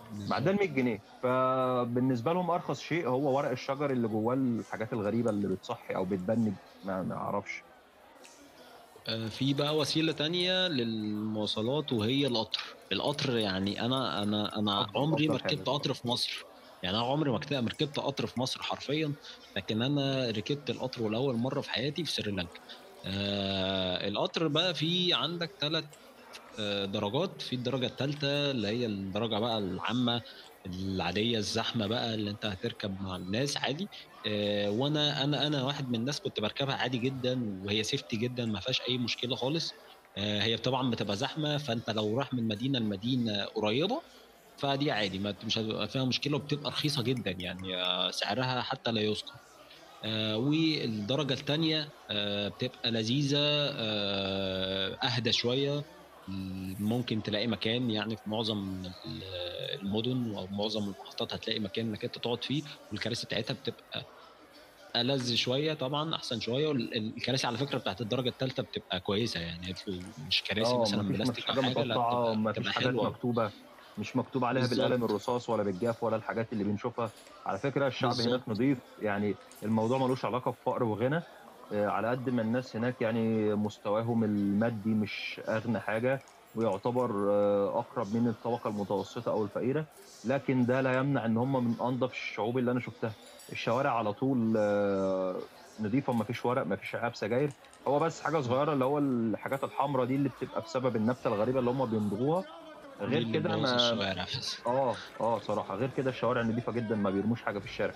معدية ال 100 جنيه. فبالنسبة لهم أرخص شيء هو ورق الشجر اللي جواه الحاجات الغريبة اللي بتصحي أو بتبنج ما أعرفش. آه، في بقى وسيلة تانية للمواصلات وهي القطر. القطر يعني أنا أنا أنا عمري ما ركبت. قطر في مصر. يعني أنا عمري ما ركبت قطر في مصر حرفيا لكن أنا ركبت القطر ولاول مرة في حياتي في سريلانكا. آه القطر بقى فيه عندك ثلاث آه، درجات. في الدرجة الثالثة اللي هي الدرجة بقى العامة العادية الزحمة بقى اللي انت هتركب مع الناس عادي. آه، وأنا أنا أنا واحد من الناس كنت بركبها عادي جدا وهي سيفتي جدا ما فيهاش أي مشكلة خالص. آه، هي طبعا بتبقى زحمة فانت لو راح من مدينة لمدينة قريبة فدي عادي ما مش هتبقى فيها مشكلة وبتبقى رخيصة جدا يعني آه، سعرها حتى لا يذكر. آه، والدرجة الثانية بتبقى لذيذة آه، أهدى شوية. ممكن تلاقي مكان يعني في معظم ال- المدن أو معظم المحطات هتلاقي مكان إنك أنت تقعد فيه والكراسي بتاعتها بتبقى ألذ شوية طبعا أحسن شوية. والكراسي على فكرة بتاعت الدرجة الثالثه بتبقى كويسة يعني مش كراسي مثلا بلاستيك أو حاجة لا بتبقى, بتبقى حاجات حلوة. مكتوبة. مش مكتوب عليها بالظبط. بالقلم الرصاص ولا بالجاف ولا الحاجات اللي بنشوفها. على فكرة الشعب بالظبط. هناك نظيف. يعني الموضوع ملوش علاقة بفقر وغنى. آه، على قد ما الناس هناك يعني مستواهم المادي مش أغنى حاجة ويعتبر آه، أقرب من الطبقة المتوسطة أو الفقيرة. لكن ده لا يمنع إن هم من انظف الشعوب اللي أنا شفتها. الشوارع على طول آه، نظيفة ما فيش ورق ما فيش عاب سجاير. هو بس حاجة صغيرة اللي هو الحاجات الحمراء دي اللي بتبقى بسبب النبتة الغريبة اللي هم بيمضغوها غير كده ما الشوارع. آه آه صراحة. غير كده الشوارع نظيفه جدا ما بيرموش حاجة في الشارع.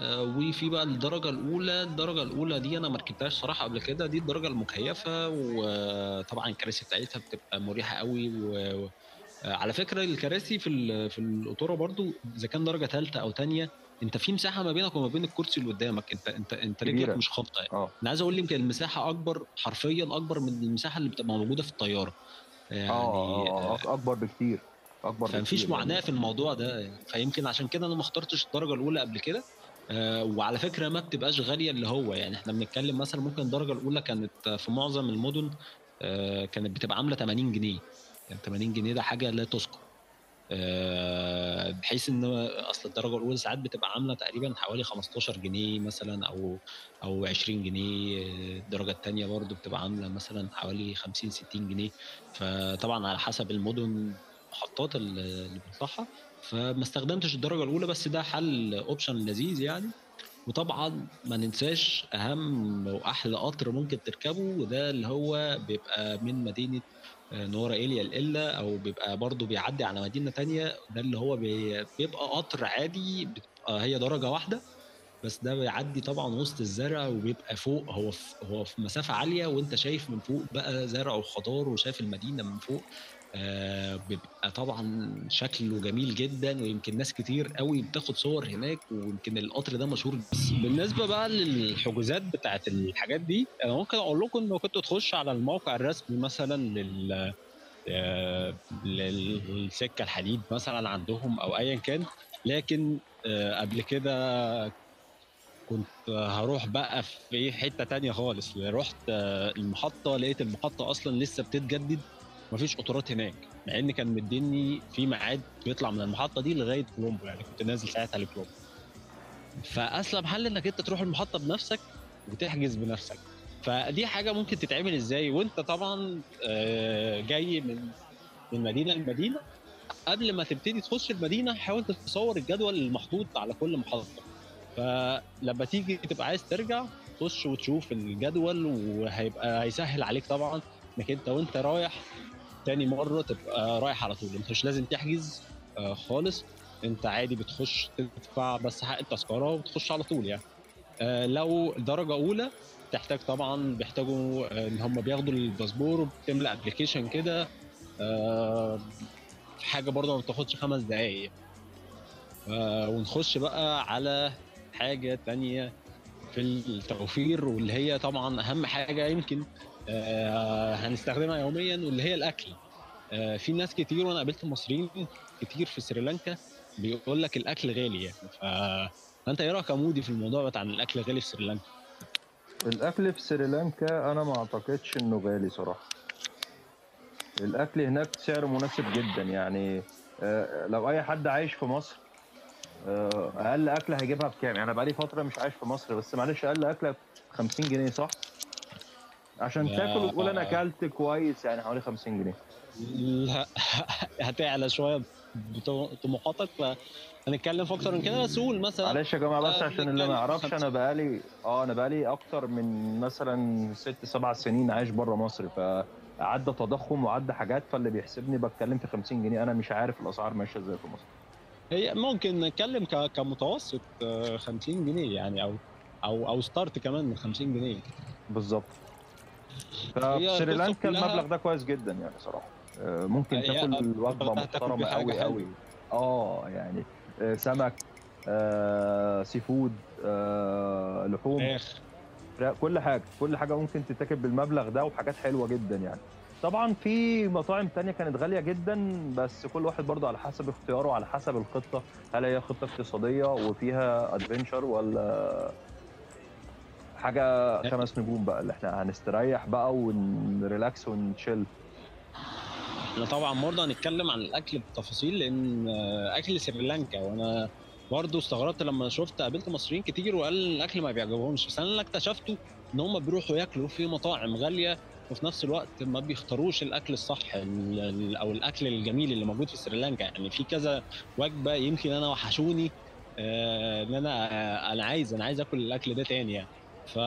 آه، وفي بقى الدرجة الأولى الدرجة الأولى دي أنا ما ركبتهاش صراحة قبل كده. دي الدرجة المكيفة وطبعا الكراسي بتاعتها بتبقى مريحة قوي. و... و- آه، على فكرة الكراسي في ال... في القطورة برضو إذا كان درجة ثالثة أو تانية أنت في مساحة ما بينك وما بين الكرسي اللي قدامك. أنت أنت أنت رجلك. مش خابطة آه. أنا عايز أقول يمكن المساحة أكبر حرفيا أكبر من المساحة اللي بتبقى موجودة في الطيارة. يعني آه آه أك- أكبر بكتير أكبر فمفيش بكتير معاناة يعني في الموضوع ده يعني. فيمكن عشان كده أنا ما اخترتش الدرجة الأولى قبل كده. آه، وعلى فكرة ما بتبقاش غالية اللي هو يعني إحنا بنتكلم مثلا ممكن الدرجة الأولى كانت في معظم المدن آه، كانت بتبقى عاملة 80 جنيه. يعني 80 جنيه ده حاجة لا تذكر. آه، بحيث إن أصل الدرجة الأولى ساعات بتبقى عاملة تقريبا حوالي 15 جنيه مثلا أو أو 20 جنيه الدرجة الثانية برضو بتبقى عاملة مثلا حوالي 50 60 جنيه. فطبعا على حسب المدن المحطات اللي بنطلعها. فما استخدمتش الدرجة الأولى بس ده حل option لذيذ يعني. وطبعا ما ننساش أهم وأحلى قطر ممكن تركبه وده اللي هو بيبقى من مدينة آه، نوارا ايليا لإيلا أو بيبقى برضه بيعدي على مدينة تانية ده اللي هو بي- بيبقى قطر عادي بتبقى هي درجة واحدة بس ده بيعدي طبعا وسط الزرع وبيبقى فوق هو في هو في مسافة عالية وأنت شايف من فوق بقى زرع وخضار وشايف المدينة من فوق بيبقى طبعا شكله جميل جدا ويمكن ناس كتير قوي بتاخد صور هناك ويمكن القطر ده مشهور بس بالنسبة بقى للحجوزات بتاعت الحاجات دي أنا ممكن أقول لكم إنه كنتوا تخش على الموقع الرسمي مثلا لل آه، للسكة الحديد مثلا عندهم أو ايا كان لكن آه، قبل كده كنت هروح بقى في حتة تانية خالص. رحت آه، المحطة لقيت المحطة أصلا لسه بتتجدد. مفيش قطارات هناك مع إن كان مديني في ميعاد بيطلع من المحطة دي لغاية كولومبو يعني كنت نازل ساعتها لكولومبو. فأسلم حل إنك أنت تروح المحطة بنفسك وتحجز بنفسك. فدي حاجة ممكن تتعمل إزاي؟ وأنت طبعا آه، جاي من من مدينة لمدينة. قبل ما تبتدي تخش المدينة حاول تصور الجدول المحطوط على كل محطة. فلما تيجي تبقى عايز ترجع تخش وتشوف الجدول وهيبقى هيسهل عليك طبعا إنك أنت وأنت رايح تاني مرة تبقى رايح على طول. انت مش لازم تحجز آه، خالص. انت عادي بتخش تدفع بس حق التذكرة وتخش على طول يعني. آه، لو درجة أولى تحتاج طبعا بيحتاجوا آه، إن هم بياخدوا الباسبور وبتملى application كده. حاجة برضه ما بتاخدش خمس دقايق. ونخش بقى على حاجة تانية. في التوفير واللي هي طبعا أهم حاجة يمكن آه، هنستخدمها يوميا واللي هي الأكل. آه، في ناس كتير وأنا قابلت مصريين كتير في سريلانكا بيقول لك الأكل غالي يعني. فأنت إيه رأيك مودي في الموضوع بتاع الأكل غالي في سريلانكا؟ الأكل في سريلانكا أنا ما أعتقدش إنه غالي صراحة. الأكل هناك سعره مناسب جدا يعني آه، لو أي حد عايش في مصر أقل أكلة هيجيبها بكام؟ يعني أنا بقالي فترة مش عايش في مصر بس معلش أقل أكلة ب 50 جنيه صح؟ عشان. تاكل وتقول أنا أكلت كويس يعني حوالي 50 جنيه. لا هتعلى شوية بطموحاتك فهنتكلم في أكتر من كده. بس قول مثلا. معلش يا جماعة بس آه، عشان اللي ما يعرفش. أنا بقالي آه أنا بقالي أكتر من مثلا ست سبع سنين عايش بره مصر فعدى تضخم وعدى حاجات فاللي بيحسبني بتكلم في 50 جنيه أنا مش عارف الأسعار ماشية إزاي في مصر. هي ممكن نتكلم كمتوسط آه، 50 جنيه يعني أو أو أو start كمان من 50 جنيه. بالظبط. ففي القصة سريلانكا المبلغ ده كويس جدا يعني صراحة. آه، ممكن تاكل وجبة محترمة قوي. قوي آه يعني آه، سمك آه، seafood آه، لحوم. فراخ. كل حاجة كل حاجة ممكن تتاكل بالمبلغ ده وحاجات حلوة جدا يعني. طبعا في مطاعم تانية كانت غالية جدا بس كل واحد برضه على حسب اختياره وعلى حسب الخطة. هل هي خطة اقتصادية وفيها adventure ولا حاجة خمس نجوم بقى اللي إحنا هنستريح بقى ون relax ونشيل إحنا طبعا برضه هنتكلم عن الأكل بالتفاصيل لأن أكل سريلانكا وأنا برضه استغربت لما شفت قابلت مصريين كتير وقال الأكل ما بيعجبهمش بس أنا اللي اكتشفته إن هم بيروحوا ياكلوا في مطاعم غالية وفي نفس الوقت ما بيختاروش الأكل الصح ال- ال- أو الأكل الجميل اللي موجود في سريلانكا. يعني في كذا وجبة يمكن أنا وحشوني آه، إن أنا آه، أنا عايز أنا عايز آكل الأكل ده تاني يعني. ف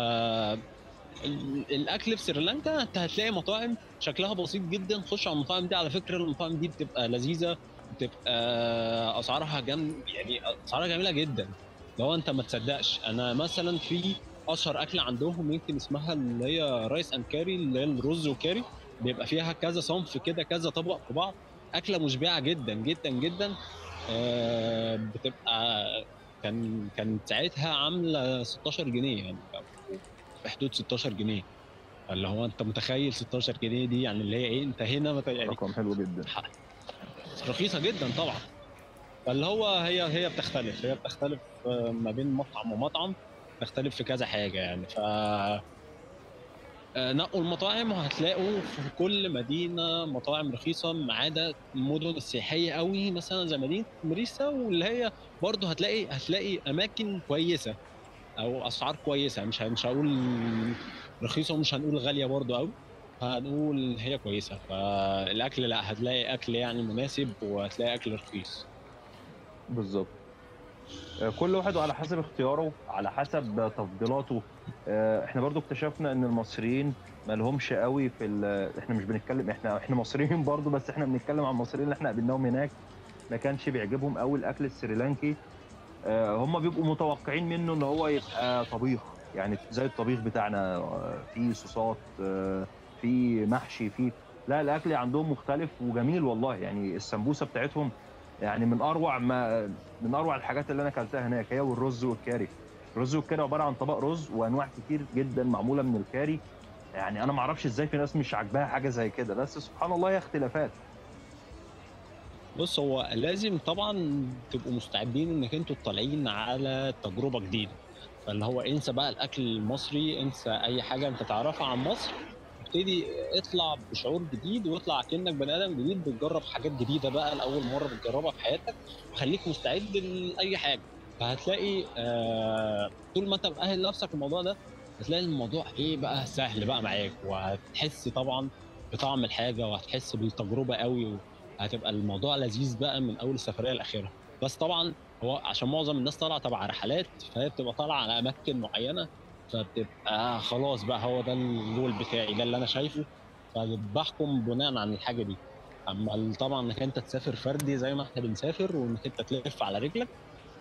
ال- الأكل في سريلانكا أنت هتلاقي مطاعم شكلها بسيط جدا. خش على المطاعم دي على فكرة المطاعم دي بتبقى لذيذة بتبقى أسعارها جم يعني أسعارها جميلة جدا. لو أنت ما تصدقش أنا مثلا في أشهر أكلة عندهم يمكن اسمها اللي هي rice and curry اللي هي الرز وكاري. بيبقى فيها كذا صنف كده كذا طبق في بعض. أكلة مشبعة جدا جدا جدا. آه، بتبقى كان كان ساعتها عاملة 16 جنيه يعني. في حدود 16 جنيه. فاللي هو أنت متخيل 16 جنيه دي؟ يعني اللي هي إيه؟ أنت هنا مت- يعني رقم حلو جدا. رخيصة جدا طبعا. فاللي هو هي هي بتختلف. هي بتختلف آه، ما بين مطعم ومطعم. بتختلف في كذا حاجة يعني. ف آه، نقوا المطاعم وهتلاقوا في كل مدينة مطاعم رخيصة ما عدا المدن السياحيه قوي مثلا زي مدينة مريسا واللي هي برضه هتلاقي هتلاقي أماكن كويسة أو أسعار كويسة. مش مش هقول رخيصة ومش هنقول غالية برضه قوي هنقول هي كويسة. فالأكل لأ هتلاقي أكل يعني مناسب وهتلاقي أكل رخيص. بالظبط. كل واحد على حسب اختياره على حسب تفضيلاته. آه، إحنا برضو اكتشفنا إن المصريين ما لهمش قوي في إحنا مش بنتكلم إحنا إحنا مصريين برضو بس إحنا بنتكلم عن المصريين اللي إحنا قابلناهم هناك. ما كانش بيعجبهم قوي الأكل السريلانكي. آه، هم بيبقوا متوقعين منه إن هو يبقى طبيخ. يعني زي الطبيخ بتاعنا آه، فيه صوصات آه، فيه محشي فيه لا الأكل عندهم مختلف وجميل والله. يعني السمبوسة بتاعتهم يعني من أروع ما من أروع الحاجات اللي أنا أكلتها هناك هي والرز والكاري. الرز والكاري عبارة عن طبق رز وأنواع كتير جدا معمولة من الكاري. يعني أنا ما أعرفش إزاي في ناس مش عاجباها حاجة زي كده بس سبحان الله هي اختلافات. بص هو لازم طبعا تبقوا مستعدين إنك أنتوا طالعين على تجربة جديدة. فاللي هو انسى بقى الأكل المصري انسى أي حاجة أنت تعرفها عن مصر. ابتدي اطلع بشعور جديد واطلع كأنك بني آدم جديد بتجرب حاجات جديدة بقى لأول مرة بتجربها في حياتك وخليك مستعد لأي حاجة. فهتلاقي آه طول ما أنت مأهل نفسك الموضوع ده هتلاقي الموضوع إيه بقى سهل بقى معاك وهتحس طبعا بطعم الحاجة وهتحس بالتجربة قوي هتبقى الموضوع لذيذ بقى من أول السفرية لآخرها. بس طبعا هو عشان معظم الناس طالعة تبع رحلات فهي بتبقى طالعة على أماكن معينة فبتبقى خلاص بقى هو ده الجول بتاعي ده اللي أنا شايفه. فبحكم بناء عن الحاجة دي أما طبعا إنك أنت تسافر فردي زي ما إحنا بنسافر وإنك أنت تلف على رجلك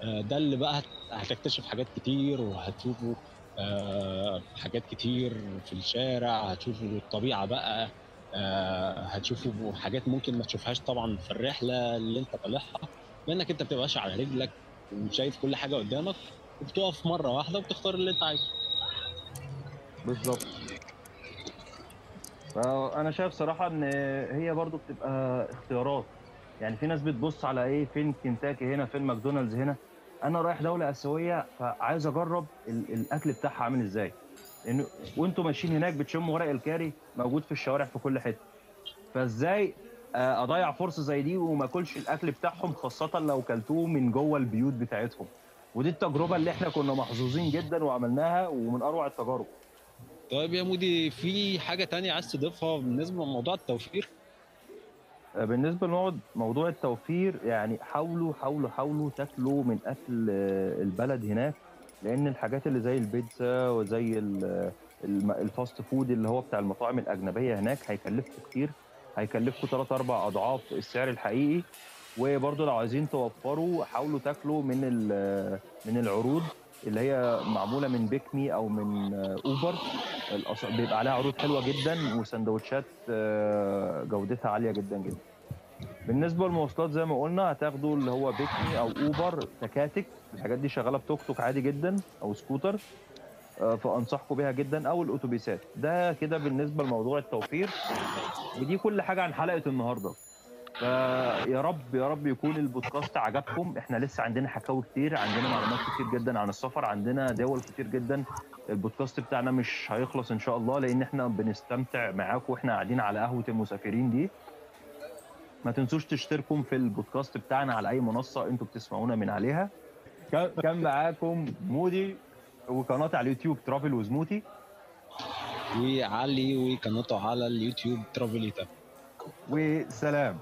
آه، ده اللي بقى هت- هتكتشف حاجات كتير وهتشوفوا آه، حاجات كتير في الشارع هتشوفوا الطبيعة بقى آه، هتشوفوا حاجات ممكن ما تشوفهاش طبعا في الرحلة اللي أنت طالعها لأنك أنت بتبقى ماشي على رجلك وشايف كل حاجة قدامك وبتقف مرة واحدة وبتختار اللي أنت عايزه. بالظبط. فأنا شايف صراحة إن هي برضو بتبقى اختيارات. يعني في ناس بتبص على إيه فين كنتاكي هنا فين ماكدونالدز هنا. أنا رايح دولة آسيوية فعايز أجرب ال- الأكل بتاعها عامل إزاي. لأن ماشيين هناك بتشموا ورق الكاري موجود في الشوارع في كل حتة. فإزاي آه، أضيع فرصة زي دي وما أكلش الأكل بتاعهم خاصة لو كلتوه من جوه البيوت بتاعتهم. ودي التجربة اللي إحنا كنا محظوظين جدا وعملناها ومن أروع التجارب. طيب يا مودي في حاجة تانية عايز تضيفها بالنسبة لموضوع التوفير؟ بالنسبة لموضوع التوفير يعني حاولوا حاولوا حاولوا تاكلوا من أكل آه، البلد هناك لأن الحاجات اللي زي البيتزا وزي ال fast food اللي هو بتاع المطاعم الأجنبية هناك هيكلفكم كتير هيكلفكم 3 4 أضعاف السعر الحقيقي. وبرضه لو عايزين توفروا حاولوا تاكلوا من ال- من العروض. اللي هي معمولة من PickMe أو من آه، أوبر. بيبقى عليها عروض حلوة جدا وسندوتشات آه، جودتها عالية جدا جدا. بالنسبة للمواصلات زي ما قلنا هتاخدوا اللي هو PickMe أو أوبر تكاتك. الحاجات دي شغالة بتوك توك عادي جدا أو سكوتر آه، فأنصحكم بيها جدا. أو الاتوبيسات ده كده بالنسبة لموضوع التوفير. ودي كل حاجة عن حلقة النهارده. فيا رب يا رب يكون البودكاست عجبكم. إحنا لسه عندنا حكاوي كتير عندنا معلومات كتير جدا عن السفر عندنا دول كتير جدا. البودكاست بتاعنا مش هيخلص إن شاء الله لأن إحنا بنستمتع معاكم وإحنا قاعدين على قهوة المسافرين دي. ما تنسوش تشتركوا في البودكاست بتاعنا على أي منصة أنتوا بتسمعونا من عليها. كان معاكم؟ مودي وقناتي على اليوتيوب ترافل وزموتي وعلي وقناته على اليوتيوب ترافليتا وسلام.